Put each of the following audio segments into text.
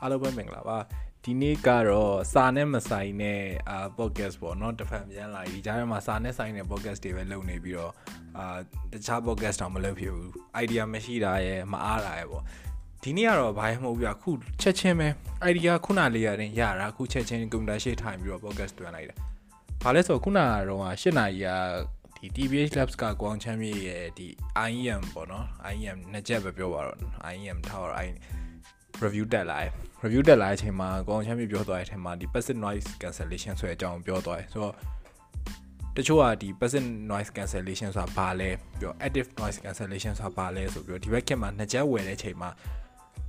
အားလုံးပဲမင်္ဂလာပါဒီနေ့ကတော့စာနဲ့မဆိုင်တဲ့အာ podcast ပေါ့เนาะတစ်ဖက်ပြန်လာဒီကြားထဲမှာစာနဲ့ဆိုင်တဲ့ podcast တွေပဲလုပ်နေပြီးတော့အာတခြား podcast တော့မလုပ်ဖြစ်ဘူး idea မရှိတာရယ်မအားတာရယ်ပေါ့ဒီနေ့ကတော့ဘာမှမဟုတ်ဘူးအခုချက်ချင်းပဲ idea ခုနလေးရတဲ့ရတာအခုချက်ချင်းကွန်ပျူတာရှေ့ထိုင်ပြီးတော့ podcast တွင်လိုက်တယ်ဘာလဲဆိုခုနကတော့၈နာရီကဒီ TBH Labs ကကွန်ချမ်းမြေရဲ့ဒီ IEM ပေါ့နော် IEM နှစ်ချက်ပဲပြောပါတော့ IEM Tower I review တက်လာတယ် review တက်လာတဲ့အချိန်မှာကွန်ချမ်းမြေပြောသွားတဲ့အချိန်မှာဒီ passive noise cancellation ဆိုတဲ့အကြောင်းပြောသွားတယ်ဆိုတော့တချို့ကဒီ passive noise cancellation ဆိုတာဘာလဲပြော active noise cancellation ဆိုတာဘာလဲဆိုပြီးတော့ဒီဘက်ခင်မှာနှစ်ချက်ဝယ်တဲ့အချိန်မှာ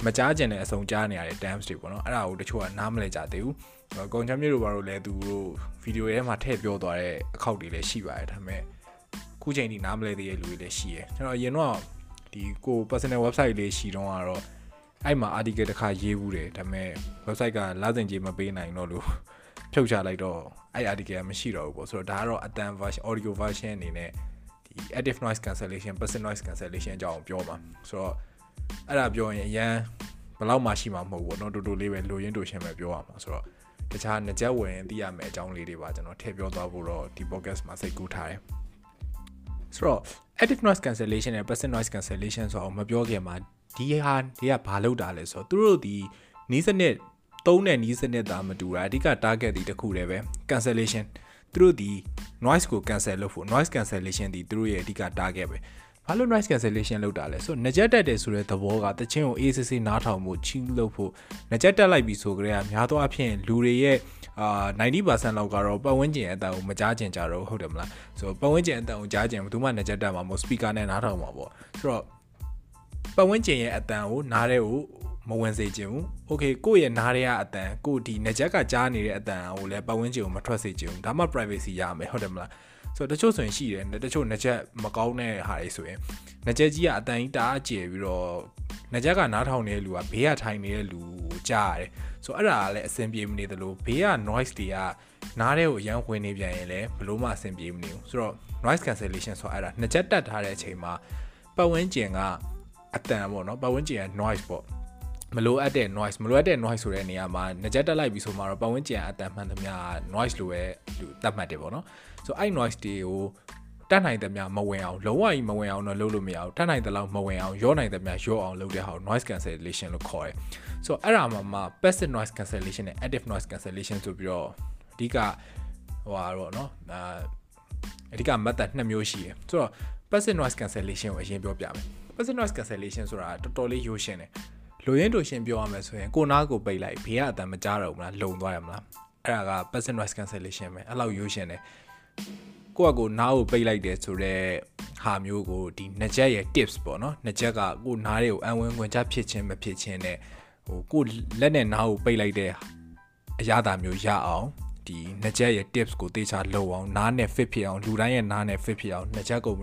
မကြားကျင်တဲ့အစုံကြားနေရတဲ့ terms တွေပေါ့နော်အဲ့ဒါကိုတချို့ကနားမလည်ကြသေးဘူးကွန်ချမ်းမြေတို့ဘာလို့လဲသူတို့ဗီဒီယိုထဲမှာထည့်ပြောသွားတဲ့အခောက်တွေလည်းရှိပါတယ်ဒါပေမဲ့ခုချိန်ထိနားမလဲသေးတဲ့လူတွေလည်းရှိရယ်ကျွန်တော်အရင်တော့ဒီကို personal website လေးရှိတော့ကတော့ အဲ့မှာ article တစ်ခါရေးဘူးတယ်ဒါပေမဲ့ website ကလာစဉ်ကြီးမပေးနိုင်တော့လို့ဖြုတ်ချလိုက်တော့အဲ့ article ကမရှိတော့ဘူးပေါ့ဆိုတော့ဒါကတော့အတန် version audio version အနေနဲ့ဒီ active noise cancellation passive noise cancellation အကြောင်းပြောပါဆိုတော့အဲ့ဒါပြောရင်အရန်ဘယ်လောက်မှရှိမှာမဟုတ်ဘူးเนาะတူတူလေးပဲလိုရင်းတူရှင်းပဲပြောရမှာဆိုတော့တခြားငကြက်ဝင်သိရမယ့်အကြောင်းလေးတွေပါကျွန်တော်ထည့်ပြောသွားဖို့တော့ဒီ podcast မှာစိတ်ကူးထားတယ်ဆိုတော့ active noise cancellation နဲ့ passive noise cancellation ဆိုတော့မပြောခင်မှာ ဒီဟာတွေကဘာလုပ်တာလဲဆိုတော့သူတို့ဒီနီးစနစ်သုံးတဲ့နီးစနစ်သားမတူတာအဓိက target ဒီတစ်ခုတည်းပဲ cancellation သူတို့ဒီ noise ကို cancel လုပ်ဖို့ noise cancellation ဒီသူတို့ရဲ့အဓိက target ပဲဘာလို့ noise cancellation လုပ်တာလဲဆိုတော့ငကြက်တက်တယ်ဆိုတဲ့သဘောကတချင်းကို ACC နားထောင်မှုချင်းလုပ်ဖို့ငကြက်တက်လိုက်ပြီဆိုကြတဲ့များသောအားဖြင့်လူတွေရဲ့အာ90%လောက်ကတော့ပတ်ဝန်းကျင်အတန်ကိုမကြားကျင်ကြတော့ဟုတ်တယ်မလားဆိုတော့ပတ်ဝန်းကျင်အတန်ကိုကြားကျင်ဘယ်သူမှငကြက်တက်မှာမဟုတ် speaker နဲ့နားထောင်မှာပေါ့ဆိုတော့ ပတ်ဝန်းကျင်ရဲ့အတန်ကိုနားတဲ့ကိုမဝင်စေချင်ဘူး။ Okay ကိုယ့်ရဲ့နားရဲကအတန်ကိုဒီငကြက်ကကြားနေတဲ့အတန်ကိုလည်းပတ်ဝန်းကျင်ကိုမထွက်စေချင်ဘူး။ဒါမှ privacy ရမယ်ဟုတ်တယ်မလား။ဆိုတော့တချို့ဆိုရင်ရှိတယ်တချို့ငကြက်မကောင်းတဲ့ဟာတွေဆိုရင်ငကြက်ကြီးကအတန်ကြီးတအားကျယ်ပြီးတော့ငကြက်ကနားထောင်နေတဲ့လူကဘေးကထိုင်နေတဲ့လူကိုကြားရတယ်။ဆိုတော့အဲ့ဒါကလည်းအဆင်ပြေမနေသလိုဘေးက noise တွေကနားတဲ့ကိုအရန်ဝင်နေပြန်ရင်လည်းဘလို့မှအဆင်ပြေမနေဘူး။ဆိုတော့ noise cancellation ဆိုအဲ့ဒါငကြက်တက်ထားတဲ့အချိန်မှာပတ်ဝန်းကျင်က အတန်ပေါ့နော်ပတ်ဝန်းကျင်က noise ပေါ့မလိုအပ်တဲ့ noise မလိုအပ်တဲ့ noise ဆိုတဲ့နေရာမှာငကြက်တက်လိုက်ပြီဆိုမှတော့ပတ်ဝန်းကျင်အတန်မှန်သမျှ noise လိုပဲလူတတ်မှတ်တယ်ပေါ့နော်ဆိုအဲ့ noise တွေကိုတတ်နိုင်သမျှမဝင်အောင်လုံးဝကြီးမဝင်အောင်တော့လုပ်လို့မရအောင်တတ်နိုင်သလောက်မဝင်အောင်ရောနိုင်သမျှရောအောင်လုပ်တဲ့ဟာကို noise cancellation လို့ခေါ်တယ်ဆိုတော့အဲ့ဒါမှာမှာ passive noise cancellation နဲ့ active noise cancellation ဆိုပြီးတော့အဓိကဟိုဟာတော့เนาะအာအဓိက method နှစ်မျိုးရှိတယ်ဆိုတော့ passive noise cancellation ကိုအရင်ပြောပြမယ် passive noise cancellation ဆိုတာတော်တော်လေးရိုးရှင်းတယ်လိုရင်းတို့ရှင်းပြောရမယ်ဆိုရင်ကိုနားကိုပိတ်လိုက်ဘေးကအတန်မကြားတော့ဘူးလားလုံသွားရမလားအဲ့ဒါက passive noise cancellation ပဲအဲ့လောက်ရိုးရှင်းတယ်ကိုကကိုနားကိုပိတ်လိုက်တယ်ဆိုတော့ဟာမျိုးကိုဒီနှစ်ချက်ရဲ့ tips ပေါ့နော်နှစ်ချက်ကကိုနားတွေကိုအံဝင်ဝင်ချဖြစ်ချင်းမဖြစ်ချင်းနဲ့ဟိုကိုလက်နဲ့နားကိုပိတ်လိုက်တဲ့အရာသာမျိုးရအောင်ဒီနှစ်ချက်ရဲ့ tips ကိုတေချာလုံအောင်နားနဲ့ fit ဖြစ်အောင်လူတိုင်းရဲ့နားနဲ့ fit ဖြစ်အောင်နှစ်ချက်ကုမ္ပ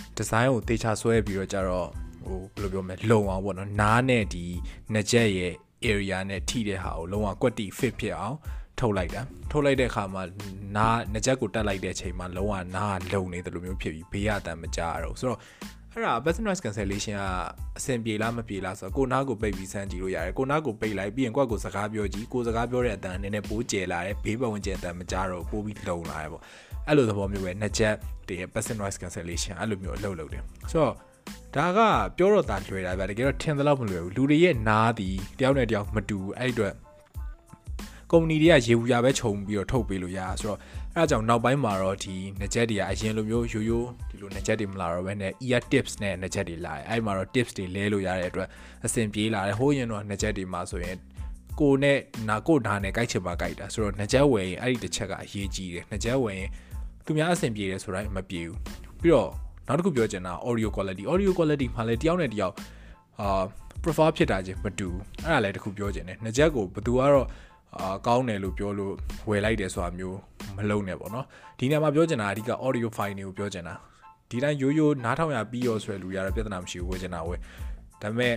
ဏီတွေက design ကိုတေချာဆွဲပြီးတော့ကြတော့ဟိုဘယ်လိုပြောမလဲလုံအောင်ပေါ့နော်နားနဲ့ဒီနှစ်ချက်ရဲ့ area နဲ့ထိတဲ့ဟာကိုလုံးဝကွက်တီ fit ဖြစ်အောင်ထုတ်လိုက်တာထုတ်လိုက်တဲ့အခါမှာနားနှစ်ချက်ကိုတက်လိုက်တဲ့အချိန်မှာလုံးဝနားလုံနေတယ်လို့မျိုးဖြစ်ပြီးဘေးရတမ်းမကြရတော့ဆိုတော့ အဲ့ဒါ business noise cancellation ကအဆင်ပြေလားမပြေလားဆိုတော့ကိုနားကိုပိတ်ပြီးစမ်းကြည့်လို့ရတယ်ကိုနားကိုပိတ်လိုက်ပြီးရင်ကိုယ့်ကိုစကားပြောကြည့်ကိုစကားပြောတဲ့အတန်နည်းနည်းပိုးကျယ်လာတယ်ဘေးပတ်ဝန်းကျင်အတန်မကြတော့ပိုးပြီးလုံလာတယ်ပေါ့အဲ့လိုသဘောမျိုးပဲနှစ်ချက်တည်း business noise cancellation အဲ့လိုမျိုးအလုပ်လုပ်တယ်ဆိုတော့ဒါကပြောတော့တာလွယ်တာဗျတကယ်တော့ထင်သလောက်မလွယ်ဘူးလူတွေရဲ့နားသည်တယောက်နဲ့တယောက်မတူဘူးအဲ့အတွက် ကုမ္ပဏီတွေကရေဘူးရပဲခြုံပြီးတော့ထုတ်ပေးလို့ရဆိုတော့အဲအကြောင်းနောက်ပိုင်းမှာတော့ဒီငကြက်တွေကအရင်လိုမျိုးရိုးရိုးဒီလိုငကြက်တွေမလာတော့ဘဲနဲ့ ear tips နဲ့ငကြက်တွေလာတယ်အဲ့မှာတော့ tips တွေလဲလို့ရတဲ့အတွက်အဆင်ပြေလာတယ်ဟိုးရင်တော့ငကြက်တွေမှာဆိုရင်ကိုနဲ့နာကိုနာနဲ့ကြိုက်ချင်ပါကြိုက်တာဆိုတော့ငကြက်ဝယ်ရင်အဲ့ဒီတစ်ချက်ကအရေးကြီးတယ်ငကြက်ဝယ်ရင်သူများအဆင်ပြေတယ်ဆိုတော့မပြေဘူးပြီးတော့နောက်တစ်ခုပြောချင်တာ audio quality audio quality မှာလည်းတယောက်နဲ့တယောက်အာ profile ဖြစ်တာချင်းမတူအဲ့ဒါလည်းတစ်ခုပြောချင်တယ်ငကြက်ကိုဘယ်သူကတော့ အာကောင်းတယ်လို့ပြောလို့ဝယ်လိုက်တယ်ဆိုတာမျိုးမလုံးနဲ့ပေါ့နော်ဒီနေရာမှာပြောချင်တာအဓိက audio file တွေကိုပြောချင်တာဒီတိုင်းရိုးရိုးနားထောင်ရပြီးရောဆိုရလူရတော့ပြဿနာမရှိဘူးဝယ်ချင်တာဝယ်ဒါပေမဲ့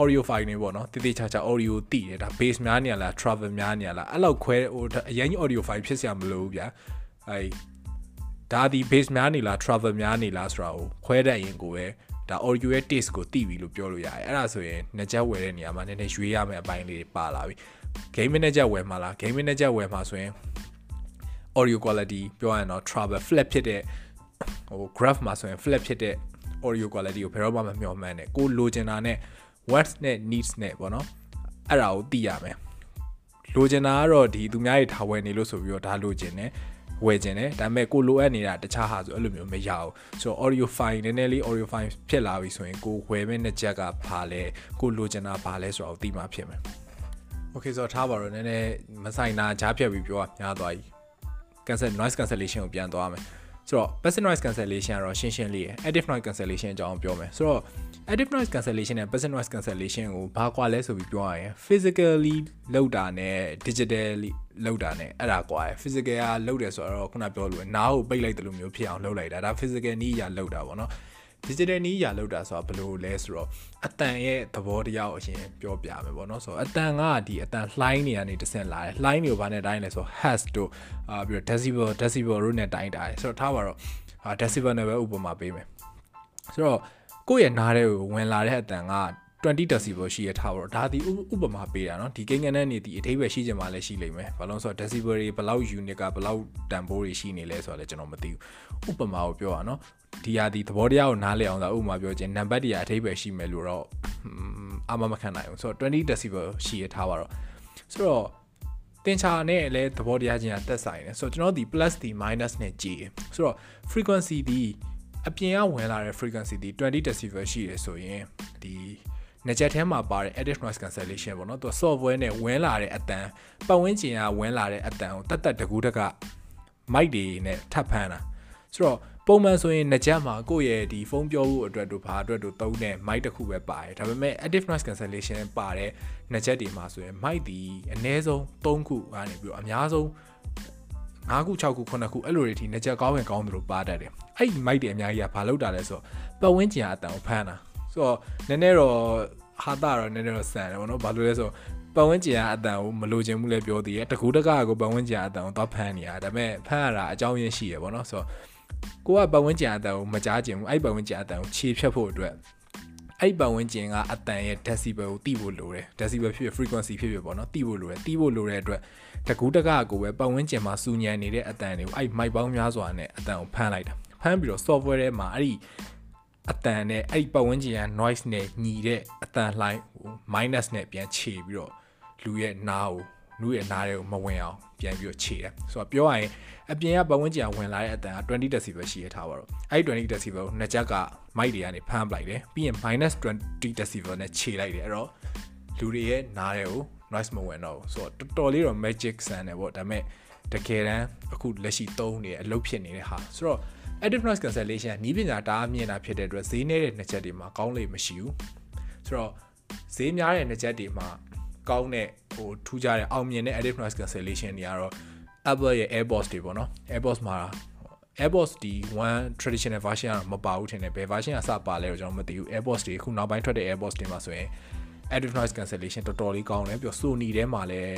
audio file နေပေါ့နော်တိတိကျကျ audio တိတယ်ဒါ base များနေရလား travel များနေရလားအဲ့လောက်ခွဲဟိုအရင်ကြီး audio file ဖြစ်စရာမလိုဘူးဗျာအဲဒါဒီ base များနေလား travel များနေလားဆိုတာကိုခွဲတဲ့အရင်ကိုပဲ ဒါ audio ရဲ့ taste ကိုသိပြီလို့ပြောလို့ရတယ်အဲ့ဒါဆိုရင်နှစ်ချက်ဝယ်တဲ့နေရာမှာနည်းနည်းရွေးရမယ့်အပိုင်းလေးပါလာပြီ game manager ဝယ်မှာလား game manager ဝယ်မှာဆိုရင် audio quality ပြောရရင်တော့ travel flat ဖြစ်တဲ့ဟို graph မှာဆိုရင် flat ဖြစ်တဲ့ audio quality ကိုဘယ်တော့မှမမျှော်မှန်းနဲ့ကိုလိုချင်တာနဲ့ wants နဲ့ needs နဲ့ပေါ့နော်အဲ့ဒါကိုသိရမယ်လိုချင်တာကတော့ဒီသူများတွေထားဝယ်နေလို့ဆိုပြီးတော့ဒါလိုချင်တယ် ဝယ်ခြင်းတယ်ဒါပေမဲ့ကိုလိုအပ်နေတာတခြားဟာဆိုအဲ့လိုမျိုးမရဘူးဆိုတော့ audio file နည်းနည်းလေး audio file ဖြစ်လာပြီဆိုရင်ကိုဝယ်မဲ့နှစ်ချက်ကဘာလဲကိုလိုချင်တာဘာလဲဆိုတော့သိမှဖြစ်မယ် okay ဆိုတော့ထားပါတော့နည်းနည်းမဆိုင်တာကြားဖြတ်ပြီးပြောရများသွားပြီ cancel noise cancellation ကိုပြန်သွားမယ် ဆိုတော့ passive noise cancellation ကတော့ရှင်းရှင်းလေးရယ် active noise cancellation အကြောင်းပြောမယ်ဆိုတော့ active noise cancellation နဲ့ passive noise cancellation ကိုဘာကွာလဲဆိုပြီးပြောရရင် physically လောက်တာနဲ့ digitally လောက်တာနဲ့အဲ့ဒါကွာရယ် physical ကလောက်တယ်ဆိုတော့ခုနပြောလို့နားကိုပိတ်လိုက်တယ်လို့မျိုးဖြစ်အောင်လုပ်လိုက်တာဒါ physical နည်းအရာလောက်တာပေါ့နော် digital နည်းရာလောက်တာဆိုတာဘယ်လိုလဲဆိုတော့အတန်ရဲ့သဘောတရားကိုအရင်ပြောပြမယ်ပေါ့နော်ဆိုတော့အတန်ကဒီအတန်လှိုင်းနေရနေတဆင့်လာတယ်လှိုင်းတွေကိုဘာနဲ့တိုင်းလဲဆိုတော့ hertz တို့အာပြီးတော့ decibel decibel တို့နဲ့တိုင်းတာတယ်ဆိုတော့ထားပါတော့ decibel နဲ့ပဲဥပမာပေးမယ်ဆိုတော့ကိုယ့်ရဲ့နားထဲကိုဝင်လာတဲ့အတန်က 20 decibel ရှိရထားပါတော့ဒါဒီဥပမာပေးတာเนาะဒီကိန်းဂဏန်းနေဒီအထိပ္ပယ်ရှိကြမှာလည်းရှိလိမ့်မယ်ဘာလို့ဆိုတော့ decibel တွေဘယ်လောက် unit ကဘယ်လောက်တန်ဖိုးတွေရှိနေလဲဆိုတာလည်းကျွန်တော်မသိဘူးဥပမာကိုပြောရအောင်เนาะဒီဟာဒီသဘောတရားကိုနားလည်အောင်သာဥပမာပြောခြင်းနံပါတ်တွေအထိပ္ပယ်ရှိမယ်လို့တော့အာမမခံနိုင်ဘူးဆိုတော့20 decibel ရှိရထားပါတော့ဆိုတော့တင်ချာနဲ့လည်းသဘောတရားချင်းကတက်ဆိုင်တယ်ဆိုတော့ကျွန်တော်ဒီ plus ဒီ minus နဲ့ကြည့်ဆိုတော့ frequency ဒီအပြင်ကဝင်လာတဲ့ frequencyဒီ20 decibel ရှိရဆိုရင်ဒီ နှစ်ချက်ထဲမှာပါတဲ့ edit noise cancellation ပေါ့နော်သူ software နဲ့ဝင်လာတဲ့အတန်ပတ်ဝန်းကျင်ကဝင်လာတဲ့အတန်ကိုတတ်တတ်တကူးတက mic တွေနဲ့ထပ်ဖမ်းတာဆိုတော့ပုံမှန်ဆိုရင်နှစ်ချက်မှာကိုယ့်ရဲ့ဒီဖုန်းပြောဖို့အတွက်တို့ဘာအတွက်တို့သုံးတဲ့ mic တစ်ခုပဲပါတယ်ဒါပေမဲ့ active noise cancellation ပါတဲ့နှစ်ချက်တွေမှာဆိုရင် mic ဒီအနည်းဆုံး3ခုကနေပြီးတော့အများဆုံး5ခု6ခု9ခုအဲ့လိုတွေထိနှစ်ချက်ကောင်းရင်ကောင်းတယ်လို့ပါတတ်တယ်အဲ့ဒီ mic တွေအများကြီးကဘာလုပ်တာလဲဆိုတော့ပတ်ဝန်းကျင်အတန်ကိုဖမ်းတာ ဆိုတော့နည်းနည်းတော့ဟာတာတော့နည်းနည်းတော့ဆန်တယ်ဗောနော်ဘာလို့လဲဆိုတော့ပတ်ဝန်းကျင်ကအတန်ကိုမလိုချင်ဘူးလဲပြောသေးတယ်တကူတကကိုပတ်ဝန်းကျင်အတန်ကိုသွားဖမ်းနေရဒါပေမဲ့ဖမ်းရတာအကြောင်းရင်းရှိရဗောနော်ဆိုတော့ကိုကပတ်ဝန်းကျင်အတန်ကိုမကြားကျင်ဘူးအဲ့ပတ်ဝန်းကျင်အတန်ကိုခြေဖြတ်ဖို့အတွက်အဲ့ပတ်ဝန်းကျင်ကအတန်ရဲ့ decibel ကိုတိဖို့လိုတယ် decibel ဖြစ်ဖြစ် frequency ဖြစ်ဖြစ်ပေါ့နော်တိဖို့လိုတယ်တိဖို့လိုတဲ့အတွက်တကူတကကိုပဲပတ်ဝန်းကျင်မှာစူညံနေတဲ့အတန်တွေကိုအဲ့မိုက်ပေါင်းများစွာနဲ့အတန်ကိုဖမ်းလိုက်တာဖမ်းပြီးတော့ software ထဲမှာအဲ့ဒီ အတန်နဲ့အဲ့ဒီပတ်ဝန်းကျင်က noise နဲ့ညီတဲ့အတန်လှိုင်းဟို minus နဲ့ပြန်ခြေပြီးတော့လူရဲ့နားကိုလူရဲ့နားတွေကိုမဝင်အောင်ပြန်ပြီးတော့ခြေတယ်ဆိုတော့ပြောရရင်အပြင်ကပတ်ဝန်းကျင်ကဝင်လာတဲ့အတန်က20 decibel ရှိရထားပါတော့အဲ့ဒီ20 decibel ကိုနှစ်ချက်က mic တွေကနေဖမ်းပလိုက်တယ်ပြီးရင် -20 decibel နဲ့ခြေလိုက်တယ်အဲ့တော့လူတွေရဲ့နားတွေကို noise မဝင်တော့ဘူးဆိုတော့တော်တော်လေးတော့ magic ဆန်တယ်ပေါ့ဒါပေမဲ့တကယ်တမ်းအခုလက်ရှိသုံးနေတဲ့အလုပ်ဖြစ်နေတဲ့ဟာဆိုတော့ active noise cancellation နီးပညာတအားမြင်တာဖြစ်တဲ့အတွက်ဈေးနေတဲ့နှစ်ချက်တွေမှာကောင်းလေမရှိဘူးဆိုတော့ဈေးများတဲ့နှစ်ချက်တွေမှာကောင်းတဲ့ဟိုထူးခြားတဲ့အောင်မြင်တဲ့ active noise cancellation တွေကတော့ Apple ရဲ့ AirPods တွေပေါ့နော် AirPods မှာ AirPods ဒီ1 traditional version ကတော့မပါဘူးထင်တယ်ဘယ် version ကစပါလဲတော့ကျွန်တော်မသိဘူး AirPods တွေအခုနောက်ပိုင်းထွက်တဲ့ AirPods တွေမှာဆိုရင် active noise cancellation တော်တော်လေးကောင်းတယ်ပြီးတော့ Sony ထဲမှာလည်း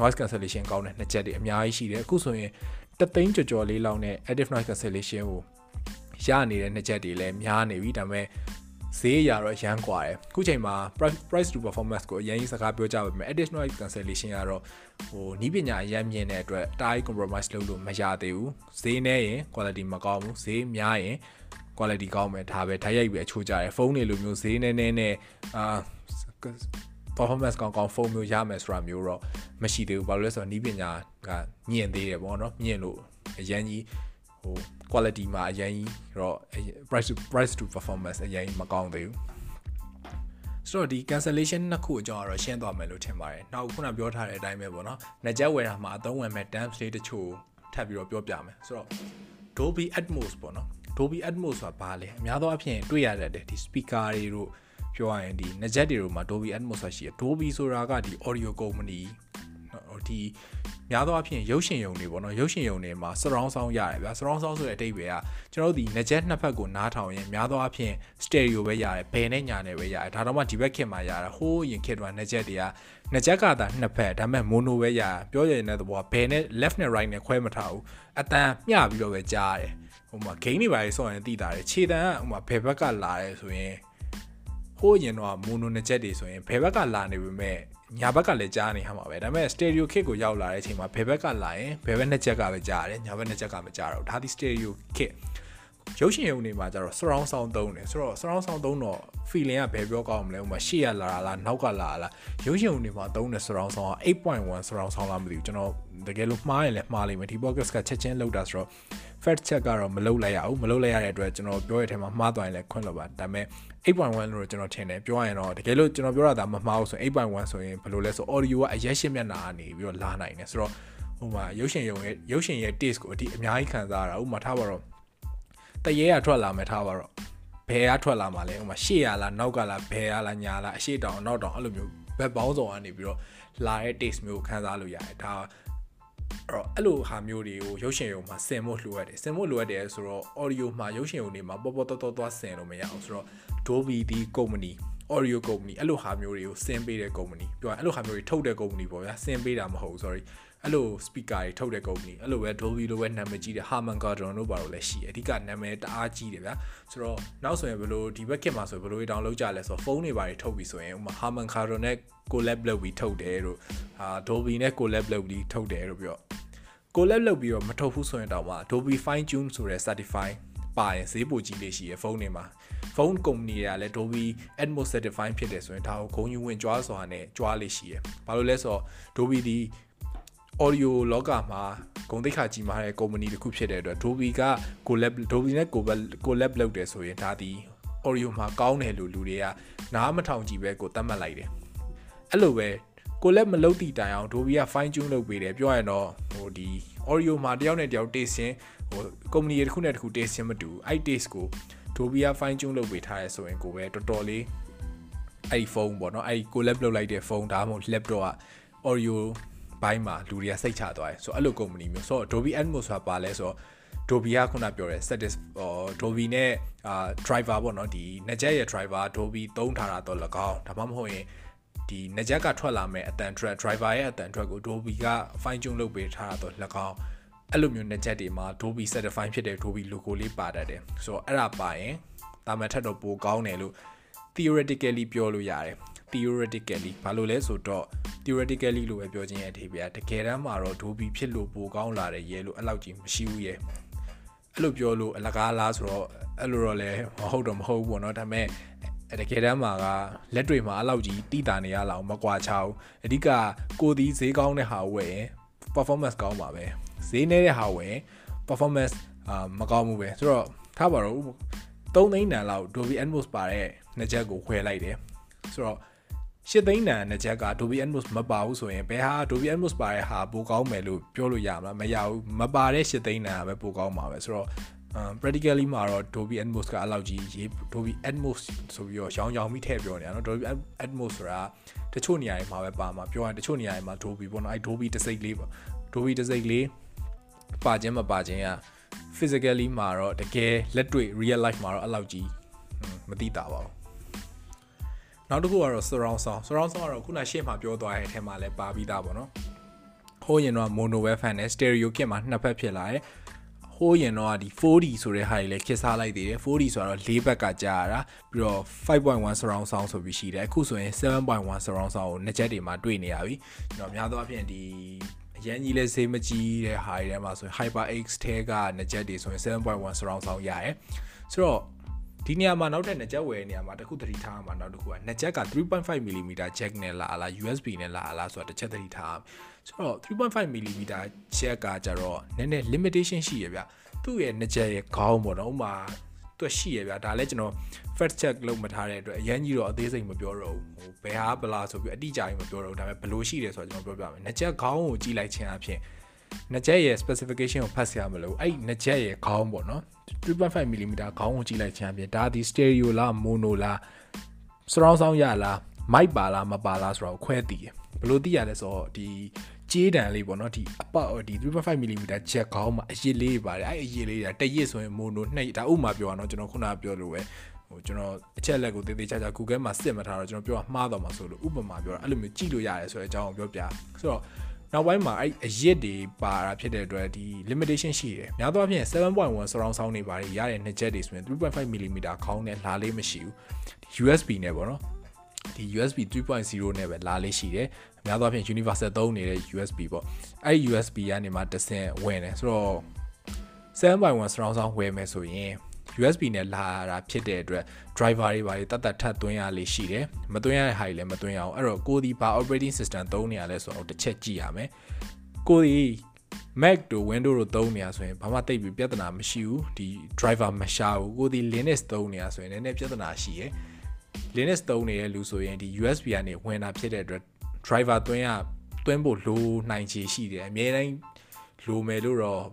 noise cancellation ကောင်းတဲ့နှစ်ချက်တွေအများကြီးရှိတယ်အခုဆိုရင် တသိန်းကြော်ကြော်လေးလောက်နဲ့ active noise cancellation ကိုရနေတဲ့နှစ်ချက်တွေလည်းများနေပြီဒါပေမဲ့ဈေးရတော့ရမ်းกว่าတယ်ခုချိန်မှာ price to performance ကိုအရင်ကြီးစကားပြောကြပါမယ် active noise cancellation ကတော့ဟိုနီးပညာအရင်မြင်တဲ့အတွက်တား compromise လုပ်လို့မရသေးဘူးဈေးနဲ့ရင် quality မကောင်းဘူးဈေးများရင် quality ကောင်းမယ်ဒါပဲဓာတ်ရိုက်ပဲအချိုးကြတယ်ဖုန်းတွေလိုမျိုးဈေးနဲ့နဲ့နဲ့အာ performance ကောင်းကောင်းဖုန်းမျိုးရမယ်ဆိုတာမျိုးတော့မရှိသေးဘူးဘာလို့လဲဆိုတော့နီးပညာကမြင့်သေးတယ်ပေါ့နော်မြင့်လို့အရင်ကြီးဟို quality မှာအရင်ကြီးတော့ price to price to performance အရင်ကြီးမကောင်းသေးဘူးဆိုတော့ဒီ cancellation နှစ်ခုအကြောင်းကတော့ရှင်းသွားမယ်လို့ထင်ပါတယ်။နောက်ခုနပြောထားတဲ့အတိုင်းပဲပေါ့နော်။နှစ်ချက်ဝယ်တာမှာအသုံးဝင်မဲ့ dance play တချို့ထပ်ပြီးတော့ပြောပြမယ်။ဆိုတော့ Dolby Atmos ပေါ့နော်။ Dolby Atmos ဆိုတာဘာလဲ။အများသောအားဖြင့်တွေ့ရတဲ့ဒီ speaker တွေတို့ ပြောရရင်ဒီနှစ်ချက်တွေတို့မှာ Dolby Atmos ဆိုတာရှိတယ် Dolby ဆိုတာကဒီ audio company ဒီများသောအားဖြင့်ရုပ်ရှင်ယုံတွေပေါ့နော်ရုပ်ရှင်ယုံတွေမှာ surround sound ရတယ်ဗျာ surround sound ဆိုတဲ့အတိတ်ပဲကကျွန်တော်တို့ဒီနှစ်ချက်နှစ်ဖက်ကိုနားထောင်ရင်များသောအားဖြင့် stereo ပဲရတယ်ဘယ်နဲ့ညာနဲ့ပဲရတယ်ဒါတော့မှဒီဘက်ခင်မှာရတာဟိုးရင်ခေတ်ကနှစ်ချက်တွေကနှစ်ချက်ကသာနှစ်ဖက်ဒါပေမဲ့ mono ပဲရပြောရတဲ့သဘောကဘယ်နဲ့ left နဲ့ right နဲ့ခွဲမထားဘူးအတန်မျှပြီးတော့ပဲကြားရတယ်ဟဟိုမှာ gain တွေပါလေဆော့ရင်တိတာတယ်ခြေတန်းကဟိုမှာဘယ်ဘက်ကလာရဲဆိုရင် ဟိုးရင်တော့မိုနိုနှစ်ချက်တွေဆိုရင်ဘယ်ဘက်ကလာနေပြီမဲ့ညာဘက်ကလည်းကြားနေရမှာပဲဒါပေမဲ့ stereo kit ကိုရောက်လာတဲ့အချိန်မှာဘယ်ဘက်ကလာရင်ဘယ်ဘက်နှစ်ချက်ကပဲကြားရတယ်ညာဘက်နှစ်ချက်ကမကြားတော့ဒါဒီ stereo kit ရုပ်ရှင်ရုံတွေမှာကျတော့ surround sound သုံးတယ်ဆိုတော့ surround sound သုံးတော့ feeling ကဘယ်ပြောကောင်းမလဲဥပမာရှေ့ရလာလားနောက်ကလာလားရုပ်ရှင်ရုံတွေမှာသုံးတဲ့ surround sound က8.1 surround sound လားမသိဘူးကျွန်တော်တကယ်လို့မှားရင်လည်းမှားလိမ့်မယ်ဒီ podcast ကချက်ချင်းလောက်တာဆိုတော့ fact check ကတော့မလုပ်လိုက်ရဘူးမလုပ်လိုက်ရတဲ့အတွက်ကျွန်တော်ပြောရတဲ့ထဲမှာမှားသွားရင်လည်းခွင့်လို့ပါဒါပေမဲ့8.1လို့ကျွန်တော်ထင်တယ်ပြောရရင်တော့တကယ်လို့ကျွန်တော်ပြောတာဒါမမှားဘူးဆိုရင်8.1ဆိုရင်ဘယ်လိုလဲဆို audio ကအရက်ရှင်းမျက်နှာကနေပြီးတော့လာနိုင်တယ်ဆိုတော့ဟိုမှာရုပ်ရှင်ရုံရဲ့ရုပ်ရှင်ရဲ့ taste ကိုအတိအများကြီးခံစားရတာဥပမာထားပါတော့တရေကထွက်လာမယ်ထားပါတော့ဘယ်ကထွက်လာမှာလဲဥပမာရှေ့ရလားနောက်ကလားဘယ်ကလားညာလားအရှိတောင်နောက်တောင်အဲ့လိုမျိုးဘက်ပေါင်းစုံကနေပြီးတော့လာတဲ့ taste မျိုးခံစားလို့ရတယ်ဒါ အဲ့တော့အဲ့လိုဟာမျိုးတွေကိုရုပ်ရှင်ရုံမှာဆင်ဖို့လိုရတယ်ဆင်ဖို့လိုရတယ်ဆိုတော့ audio မှာရုပ်ရှင်ရုံတွေမှာပေါ်ပေါ်တော်တော်သွားဆင်လို့မရအောင်ဆိုတော့ Dolby ဒီ company audio company အဲ့လိုဟာမျိုးတွေကိုဆင်ပေးတဲ့ company ပြောရင်အဲ့လိုဟာမျိုးတွေထုတ်တဲ့ company ပေါ့ဗျာဆင်ပေးတာမဟုတ်ဘူး sorry အဲ့လို speaker တွေထုတ်တဲ့ company အဲ့လိုပဲ Dolby လိုပဲနာမည်ကြီးတဲ့ Harman Kardon တို့ဘာလို့လဲရှိတယ်အဓိကနာမည်တအားကြီးတယ်ဗျာဆိုတော့နောက်ဆိုရင်ဘယ်လိုဒီဘက်ခင်မှာဆိုဘယ်လို download ကြလဲဆိုတော့ဖုန်းတွေဘာတွေထုတ်ပြီးဆိုရင်ဥပမာ Harman Kardon နဲ့ collab လုပ်ပြီးထုတ်တယ်တို့အာ Dolby နဲ့ collab လုပ်ပြီးထုတ်တယ်တို့ပြော collab လုပ်ပြီးတော့မထုတ်ဘူးဆိုရင်တော့မှ Dolby Fine Tune ဆိုတဲ့ certify ပါရင်ဈေးပိုကြီးလေးရှိရဖုန်းတွေမှာဖုန်းကုမ္ပဏီတွေကလည်း Dolby Atmos certify ဖြစ်တယ်ဆိုရင်ဒါကိုဂုဏ်ယူဝင်ကြွားစွာနဲ့ကြွားလေးရှိရဘာလို့လဲဆိုတော့ Dolby ဒီ audio လောကမှာဂုဏ်သိက္ခာကြီးမားတဲ့ company တစ်ခုဖြစ်တဲ့အတွက် Dolby က collab Dolby နဲ့ collab လုပ်တယ်ဆိုရင်ဒါဒီ audio မှာကောင်းတယ်လို့လူတွေကနားမထောင်ကြည့်ပဲကိုသတ်မှတ်လိုက်တယ်အဲ့လိုပဲကိုလက်မလုပ်တည်တိုင်အောင် Dolby က fine tune လုပ်ပေးတယ်ပြောရရင်တော့ဟိုဒီ audio မှာတယောက်နဲ့တယောက် taste ရှင်ဟို company တစ်ခုနဲ့တစ်ခု taste ရှင်မတူအဲ့ taste ကို Dolby က fine tune လုပ်ပေးထားရဲဆိုရင်ကိုပဲတော်တော်လေးအဲ့ဖုန်းပေါ့နော်အဲ့ကိုလက်လုပ်လိုက်တဲ့ဖုန်းဒါမှမဟုတ် laptop က audio ဘိုင်းမှာလူတွေကစိတ်ချသွားတယ်ဆိုတော့အဲ့လို company မျိုးဆိုတော့ Dolby Atmos ဆိုတာပါလဲဆိုတော့ Dolby ကခုနပြောတဲ့ satis Dolby နဲ့အာ driver ပေါ့နော်ဒီနှစ်ချက်ရဲ့ driver Dolby သုံးထားတာတော့၎င်းဒါမှမဟုတ်ရင်ဒီနှစ်ချက်ကထွက်လာမဲ့အတန် track driver ရဲ့အတန် track ကို Dolby က fine tune လုပ်ပေးထားတာတော့၎င်း အဲ့လိုမျိုးနှစ်ချက်တွေမှာ Dolby certified ဖြစ်တဲ့ Dolby logo လေးပါတတ်တယ်ဆိုတော့အဲ့ဒါပါရင်တာမန်ထက်တော့ပိုကောင်းတယ်လို့ theoretically ပြောလို့ရတယ် theoretically ဘာလို့လဲဆိုတော့ theoretically လို့ပဲပြောခြင်းရဲ့အဓိပ္ပာယ်တကယ်တမ်းမှာတော့ Dolby ဖြစ်လို့ပိုကောင်းလာတဲ့ရဲလို့အဲ့လောက်ကြီးမရှိဘူးရဲ့အဲ့လိုပြောလို့အလကားလားဆိုတော့အဲ့လိုတော့လည်းမဟုတ်တော့မဟုတ်ဘူးပေါ့နော်ဒါပေမဲ့တကယ်တမ်းမှာကလက်တွေမှာအဲ့လောက်ကြီးတိတာနေရလောက်မကွာချအောင်အဓိကကိုဒီဈေးကောင်းတဲ့ဟာဝယ်ရင် performance ကောင်းပါပဲ ဈေးနေတဲ့ဟာဝယ် performance အာမကောင်းဘူးပဲဆိုတော့ထားပါတော့3သိန်းတန်လောက် Dolby Atmos ပါတဲ့နှစ်ချက်ကိုခွဲလိုက်တယ်ဆိုတော့၈သိန်းတန်နှစ်ချက်က Dolby Atmos မပါဘူးဆိုရင်ဘယ်ဟာ Dolby Atmos ပါတဲ့ဟာပိုကောင်းမယ်လို့ပြောလို့ရမလားမရဘူးမပါတဲ့၈သိန်းတန်ကပဲပိုကောင်းမှာပဲဆိုတော့ practically မှာတော့ Dolby Atmos ကအလောက်ကြီးရေး Dolby Atmos ဆိုပြီးတော့ရောင်းရောင်းပြီးထည့်ပြောနေတာနော် Dolby Atmos ဆိုတာတချို့နေရာတွေမှာပဲပါမှာပြောရင်တချို့နေရာတွေမှာ Dolby ပေါ့နော်အဲ Dolby တစ်စိတ်လေးပေါ့ Dolby တစ်စိတ်လေး ပါခြင်းမပါခြင်းက physically မှာတော့တကယ်လက်တွေ့ real life မှာတော့အလောက်ကြီးမသိတာပါဘူးနောက်တစ်ခုကတော့ surround sound surround sound ကတော့ခုနရှေ့မှာပြောသွားတဲ့အထက်မှာလည်းပါပြီးသားပေါ့နော်ဟိုးရင်တော့ mono wave fan နဲ့ stereo kit မှာနှစ်ဖက်ဖြစ်လာတယ်ဟိုးရင်တော့ဒီ 4D ဆိုတဲ့ဟာတွေလည်းခစ်စားလိုက်သေးတယ် 4D ဆိုတော့၄ဘက်ကကြာရတာပြီးတော့5.1 surround sound ဆိုပြီးရှိတယ်အခုဆိုရင်7.1 surround sound ကိုနှစ်ချက်တွေမှာတွေ့နေရပြီကျွန်တော်များသောအားဖြင့်ဒီအ ရန်ကြီးလဲဈေးမကြီးတဲ့ဟာတွေထဲမှာဆိုရင် HyperX ထဲကနှစ်ချက်တွေဆိုရင်7.1 surround sound ရတယ်ဆိုတော့ဒီနေရာမှာနောက်ထပ်နှစ်ချက်ဝယ်နေရာမှာတခုသတိထားမှာနောက်တစ်ခုကနှစ်ချက်က 3.5mm jack နဲ့လာလား USB နဲ့လာလားဆိုတာတစ်ချက်သတိထားဆိုတော့ 3.5mm jack ကကြတော့နည်းနည်း limitation ရှိရဗျသူ့ရဲ့နှစ်ချက်ရဲ့ခေါင်းပေါ့နော်ဥမာ သူရှိရဗျဒါလည်းကျွန်တော် fact check လုပ်မထားတဲ့အတွက်အရင်ကြီးတော့အသေးစိတ်မပြောတော့ဘူးဟိုဘယ်ဟာဘလားဆိုပြီးအတိအကျကြီးမပြောတော့ဘူးဒါပေမဲ့ဘလို့ရှိတယ်ဆိုတော့ကျွန်တော်ပြောပြမယ်နှစ်ချက်ခေါင်းကိုကြည့်လိုက်ခြင်းအပြင်နှစ်ချက်ရဲ့ specification ကိုဖတ်ဆရာမလို့အဲ့နှစ်ချက်ရဲ့ခေါင်းပေါ့နော်3.5 mm ခေါင်းကိုကြည့်လိုက်ခြင်းအပြင်ဒါဒီ stereo လား mono လား surround sound ရလား mic ပါလားမပါလားဆိုတော့ခွဲတည်တယ်ဘလို့တည်ရလဲဆိုတော့ဒီ ကြေးတန်လေးပေါ့နော်ဒီအပတ်ဒီ 3.5 mm ချက်ခေါင်းမှာအရစ်လေးပါတယ်အဲ့အရစ်လေးတရစ်ဆိုရင် mono နှစ်ဒါဥမာပြောရအောင်ကျွန်တော်ခုနကပြောလို့ပဲဟိုကျွန်တော်အချက်လက်ကိုသေးသေးချာချာ Google မှာစစ်မထားတော့ကျွန်တော်ပြောမှားတော့မှာဆိုလို့ဥပမာပြောတာအဲ့လိုမျိုးကြည့်လို့ရတယ်ဆိုတဲ့အကြောင်းကိုပြောပြဆိုတော့နောက်ပိုင်းမှာအဲ့အရစ်တွေပါတာဖြစ်တဲ့အတွက်ဒီ limitation ရှိတယ်များသောအားဖြင့်7.1 surround sound တွေပါတယ်ရတဲ့နှစ်ချက်တွေဆိုရင်3.5 mm ခေါင်းနဲ့လာလေးမရှိဘူး USB နဲ့ပေါ့နော် ဒီ USB 3.0နဲ့ပဲလာလေးရှိတယ်အများသောအားဖြင့် universal သုံးနေတဲ့ USB ပေါ့အဲ့ဒီ USB ကနေမှတစ်ဆင့်ဝင်တယ်ဆိုတော့7.1 surround sound ဝယ်မယ်ဆိုရင် USB နဲ့လာတာဖြစ်တဲ့အတွက် driver တွေဘာတွေတတ်တတ်ထပ်သွင်းရလေးရှိတယ်မသွင်းရတဲ့ဟာတွေလည်းမသွင်းရအောင်အဲ့တော့ကိုဒီဘာ operating system သုံးနေရလဲဆိုတော့တစ်ချက်ကြည့်ရမယ်ကိုဒီ Mac တို့ Windows တို့သုံးနေရဆိုရင်ဘာမှတိတ်ပြီးပြဿနာမရှိဘူးဒီ driver မရှာဘူးကိုဒီ Linux သုံးနေရဆိုရင်လည်းနည်းနည်းပြဿနာရှိရယ် Linux သုံးနေတဲ့လူဆိုရင်ဒီ USB ကနေဝင်တာဖြစ်တဲ့အတွက် driver သွင်းရသွင်းဖို့လိုနိုင်ချေရှိတယ်အများတိုင်းလိုမယ်လို့တော့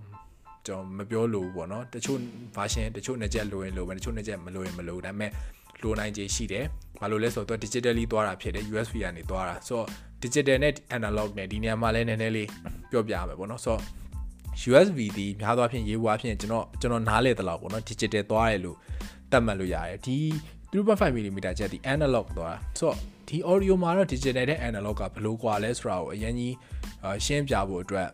ကျွန်တော်မပြောလို့ပေါ့နော်တချို့ version တချို့နှစ်ချက်လိုရင်လိုမယ်တချို့နှစ်ချက်မလိုရင်မလိုဒါပေမဲ့လိုနိုင်ခြေရှိတယ်ဘာလို့လဲဆိုတော့ digitally သွားတာဖြစ်တယ် USB ကနေသွားတာဆိုတော့ digital နဲ့ analog နဲ့ဒီနေရာမှာလည်းနည်းနည်းလေးပြောပြရမယ်ပေါ့နော်ဆိုတော့ USB ဒီများသောအားဖြင့်ရေးဝါဖြင့်ကျွန်တော်ကျွန်တော်နားလေတလောက်ပေါ့နော် digital သွားရလို့တတ်မှတ်လို့ရတယ်ဒီ 3.5 mm ချက်ဒီ analog သွားဆိုတော့ဒီ audio မှာတော့ digital နဲ့ analog ကဘယ်လိုကွာလဲဆိုတာကိုအရင်ကြီးရှင်းပြဖို့အတွက်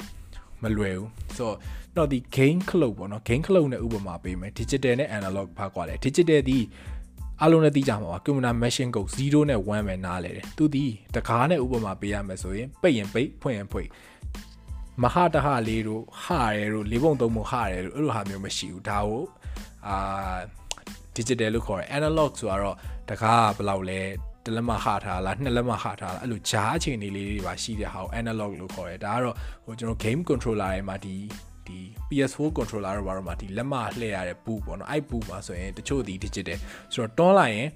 မလွယ်ဘူးဆိုတော့တော့ဒီ gain clock ပေါ့နော် gain clock နဲ့ဥပမာပေးမယ် digital နဲ့ analog ဘာကွာလဲ digital ဒီအလုံးနဲ့သိကြမှာပါ computer machine code 0နဲ့1ပဲနားလဲတယ်သူဒီတကားနဲ့ဥပမာပေးရမယ်ဆိုရင်ပိတ်ရင်ပိတ်ဖွင့်ရင်ဖွင့်မဟာတဟလေးတို့ဟာရဲတို့လေးပုံသုံးပုံဟာရဲတို့အဲ့လိုဟာမျိုးမရှိဘူးဒါကိုအာ digital လို့ခေါ်တယ် analog ဆိုတော့တကားကဘယ်လောက်လဲတလက်မဟာထားလားနှစ်လက်မဟာထားလားအဲ့လိုဂျားအခြေအနေလေးတွေပါရှိတဲ့ဟာကို analog လို့ခေါ်တယ်ဒါကတော့ဟိုကျွန်တော် game controller တွေမှာဒီဒီ PS4 controller တော့ဘာလို့မှာဒီလက်မလှည့်ရတဲ့ဘူးပေါ့နော်အဲ့ဘူးမှာဆိုရင်တချို့ဒီ digital ဆိုတော့တွန်းလိုက်ရင်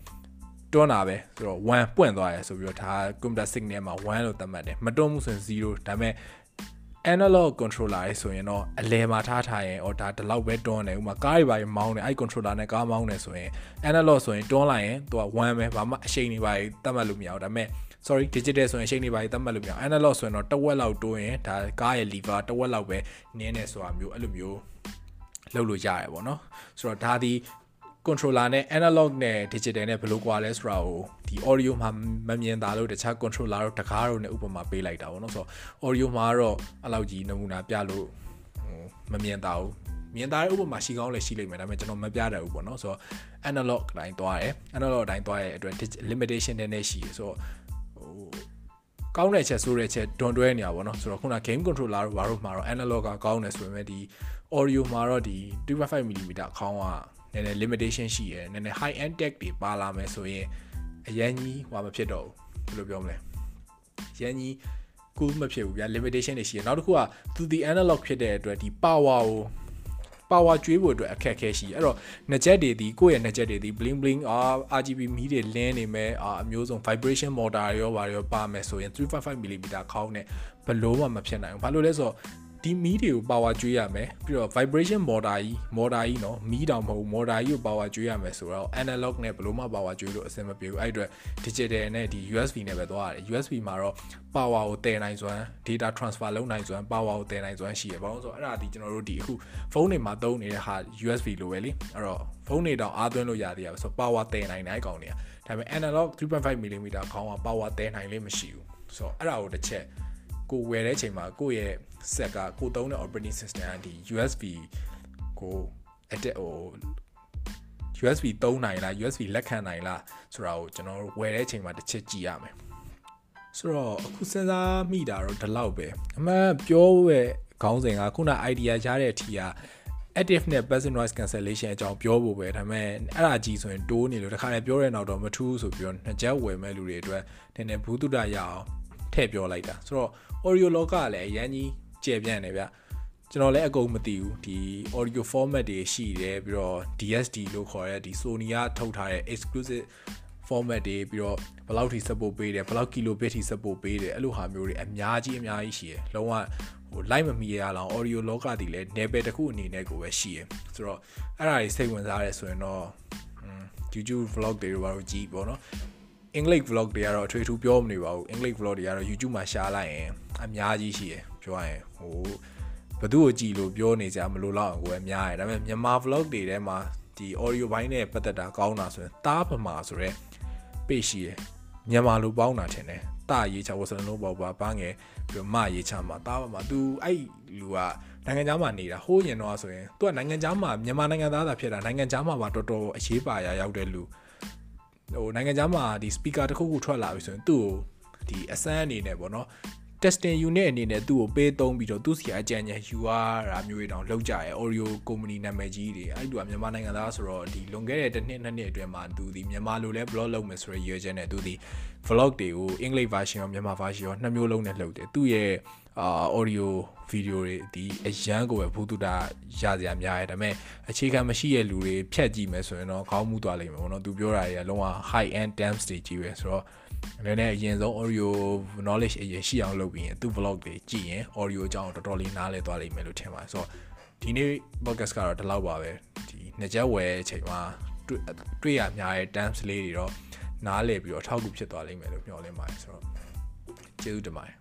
တွန်းတာပဲဆိုတော့1ပွင့်သွားရဆိုပြီးတော့ဒါ computer signal မှာ1လို့သတ်မှတ်တယ်မတွန်းဘူးဆိုရင်0ဒါပေမဲ့ analog controller ရေးဆိုရင်တော့အလဲမှာထားထားရင်အော်ဒါဒီလောက်ပဲတွန်းတယ်ဥမာကားတွေပါမောင်းတယ်အဲ့ controller နဲ့ကားမောင်းတယ်ဆိုရင် analog ဆိုရင်တွန်းလိုက်ရင်သူက1ပဲဘာမှအရှိန်တွေပါတတ်မှတ်လို့မရဘူးဒါပေမဲ့ sorry digital ဆိုရင်အရှိန်တွေပါတတ်မှတ်လို့မရဘူး analog ဆိုရင်တော့တစ်ဝက်လောက်တွန်းရင်ဒါကားရဲ့ lever တစ်ဝက်လောက်ပဲနင်းနေဆိုတာမျိုးအဲ့လိုမျိုးလုပ်လို့ရတယ်ပေါ့နော်ဆိုတော့ဒါဒီ controller နဲ့ analog နဲ့ digital နဲ့ဘယ်လိုကွာလဲဆိုတာကိုဒီ audio မှာမမြင်တာလို့တခြား controller တို့တကားတို့နဲ့ဥပမာပေးလိုက်တာပေါ့နော်ဆိုတော့ audio မှာတော့အဲ့လောက်ကြီးနမူနာပြလို့ဟိုမမြင်တာဘူးမြင်တာတဲ့ဥပမာရှိကောင်းလည်းရှိလိမ့်မယ်ဒါပေမဲ့ကျွန်တော်မပြတတ်ဘူးပေါ့နော်ဆိုတော့ analog အတိုင်းသွားတယ် analog အတိုင်းသွားရဲ့အတွက် limitation နည်းနည်းရှိတယ်ဆိုတော့ဟိုကောင်းတဲ့ချက်ဆိုးတဲ့ချက်ဒွန်တွဲနေရပါတော့ဆိုတော့ခုန game controller တို့ဘာလို့မှာတော့ analog ကကောင်းတယ်ဆိုပေမဲ့ဒီ audio မှာတော့ဒီ2.5 mm အခေါင်းက နည်းနည်း limitation ရှိရယ်နည်းနည်း high end tech တွေပါလာမယ်ဆိုရင်အရန်ကြီးဟွာမဖြစ်တော့ဘူးဘယ်လိုပြောမလဲရန်ကြီးကူးမဖြစ်ဘူးဗျာ limitation တွေရှိရယ်နောက်တစ်ခုကသူဒီ analog ဖြစ်တဲ့အတွက်ဒီ power ကို power ကျွေးဖို့အတွက်အခက်အခဲရှိအဲ့တော့နှစ်ချက်တွေဒီကိုယ့်ရဲ့နှစ်ချက်တွေဒီ bling bling အာ RGB မီးတွေလင်းနေမယ်အာအမျိုးစုံ vibration motor ရောဘာရောပါမယ်ဆိုရင်3.5 mm ခေါင်းနဲ့ဘလို့မှမဖြစ်နိုင်ဘူးဘာလို့လဲဆိုတော့ ဒီမီးတွေကို power ကျွေးရမယ်ပြီးတော့ vibration motor ကြီး motor ကြီးเนาะမီးတောင်မဟုတ် motor ကြီးကို power ကျွေးရမယ်ဆိုတော့ analog နဲ့ဘယ်လိုမှ power ကျွေးလို့အဆင်မပြေဘူးအဲ့အတွက် digital နဲ့ဒီ USB နဲ့ပဲသွားရတယ် USB မှာတော့ power ကိုတည်နိုင်စွမ်း data transfer လုပ်နိုင်စွမ်း power ကိုတည်နိုင်စွမ်းရှိရပါဘူးဆိုတော့အဲ့ဒါဒီကျွန်တော်တို့ဒီအခုဖုန်းတွေမှာသုံးနေတဲ့ဟာ USB လိုပဲလေအဲ့တော့ဖုန်းတွေတောင်အားသွင်းလို့ရသေးရဆိုတော့ power တည်နိုင်တဲ့အကောင်တွေကဒါပေမဲ့ analog 3.5 mm ခေါင်းက power တည်နိုင်လေးမရှိဘူးဆိုတော့အဲ့ဒါကိုတစ်ချက် ကိုဝယ်တဲ့အချိန်မှာကိုယ့်ရဲ့ဆက်ကကိုသုံးတဲ့ operating system ကဒီ USB ကို edit ဟို USB သုံးနိုင်လား USB လက်ခံနိုင်လားဆိုတာကိုကျွန်တော်ဝယ်တဲ့အချိန်မှာတစ်ချက်ကြည့်ရမယ်ဆိုတော့အခုစဉ်းစားမိတာတော့ဒီလောက်ပဲအမှန်ပြောရဲ့ခေါင်းစဉ်ကခုန idea ရတဲ့အထီက active နဲ့ passive noise cancellation အကြောင်းပြောဖို့ပဲဒါပေမဲ့အဲ့ဒါကြီးဆိုရင်တိုးနေလို့တခါလေပြောတဲ့နောက်တော့မထူးဆိုပြီးတော့နှစ်ချက်ဝယ်မဲ့လူတွေအတွက်နည်းနည်းဘူးတုဒရအောင် ထည့်ပြောလိုက်တာဆိုတော့ audio လောကလည်းအရန်ကြီးကျယ်ပြန့်နေဗျကျွန်တော်လည်းအကုန်မသိဘူးဒီ audio format တွေရှိတယ်ပြီးတော့ DSD လို့ခေါ်တဲ့ဒီ Sony ကထုတ်ထားတဲ့ exclusive format တွေပြီးတော့ဘယ်လောက်ထိ support ပေးတယ်ဘယ်လောက် kilobit ထိ support ပေးတယ်အဲ့လိုဟာမျိုးတွေအများကြီးအများကြီးရှိတယ်လုံးဝဟို live မမီရအောင် audio လောကတည်လဲ level တစ်ခုအနေနဲ့ကိုပဲရှိရယ်ဆိုတော့အဲ့ဒါတွေစိတ်ဝင်စားရဲဆိုရင်တော့ YouTube vlog တွေတော့ဘာလို့ကြည့်ပေါ့နော် English vlog တွေကတော့အထွေထူးပြောမနေပါဘူး English vlog တွေကတော့ YouTube မှာရှားလိုက်ရင်အများကြီးရှိရယ်ပြောရရင်ဟိုဘသူ့ကိုကြည်လို့ပြောနေကြမလို့လောက်ကိုပဲများရယ်ဒါပေမဲ့မြန်မာ vlog တွေထဲမှာဒီ audio ဘိုင်းနဲ့ပတ်သက်တာကောင်းတာဆိုရင်တားပမာဆိုတော့ page ရှိရယ်မြန်မာလိုပေါင်းတာထင်တယ်တာရေးချဝဆလလုံးပေါ့ပါဘာငယ်ပြီးမရေးချမှာတာပါမှာ तू အဲ့လူကနိုင်ငံခြားမှာနေတာဟိုးရင်တော့ဆိုရင် तू ကနိုင်ငံခြားမှာမြန်မာနိုင်ငံသားသာဖြစ်တာနိုင်ငံခြားမှာပါတော်တော်အရေးပါရာရောက်တဲ့လူ ဟိုနိုင်ငံခြားမှာဒီ speaker တစ်ခုခုထွက်လာပြီဆိုရင်သူ့ကိုဒီအစမ်းအနေနဲ့ပေါ့နော် testing unit အနေနဲ့သူ့ကိုပေးသုံးပြီးတော့သူ့စီအကြံဉာဏ်ယူရတာမျိုးတွေတောင်လောက်ကြရဲ Oreo company နာမည်ကြီးတွေအဲ့တူကမြန်မာနိုင်ငံသားဆိုတော့ဒီလွန်ခဲ့တဲ့တစ်နှစ်နှစ်နှစ်အတွင်းမှာသူဒီမြန်မာလိုလဲ blog လုပ်မယ်ဆိုရရည်ရွယ်ချက်နဲ့သူဒီ vlog တွေကိုအင်္ဂလိပ် version ရောမြန်မာ version ရောနှစ်မျိုးလုံးနဲ့လုပ်တယ်သူ့ရဲ့အာ audio video တွေဒီအရန်ကိုပဲဘူးတူတာရစရာများတယ်ဒါပေမဲ့အခြေခံမရှိတဲ့လူတွေဖြတ်ကြည့်မယ်ဆိုရင်တော့ခေါင်းမှုသွားလိမ့်မယ်ပေါ့နော်သူပြောတာတွေကလုံးဝ high end terms တွေကြီးပဲဆိုတော့လည်းနဲ့အရင်ဆုံး audio knowledge အရင်ရှိအောင်လုပ်ပြီးရင်သူ့ vlog တွေကြည့်ရင် audio အကြောင်းတော်တော်လေးနားလည်သွားလိမ့်မယ်လို့ထင်ပါတယ်ဆိုတော့ဒီနေ့ podcast ကတော့ဒီလောက်ပါပဲဒီနှစ်ချက်ဝယ်အချိန်မှာတွေ့တွေ့ရများတဲ့ terms လေးတွေတော့နားလည်ပြီးတော့အထောက်အကူဖြစ်သွားလိမ့်မယ်လို့မျှော်လင့်ပါတယ်ဆိုတော့ကျေးဇူးတင်ပါတယ်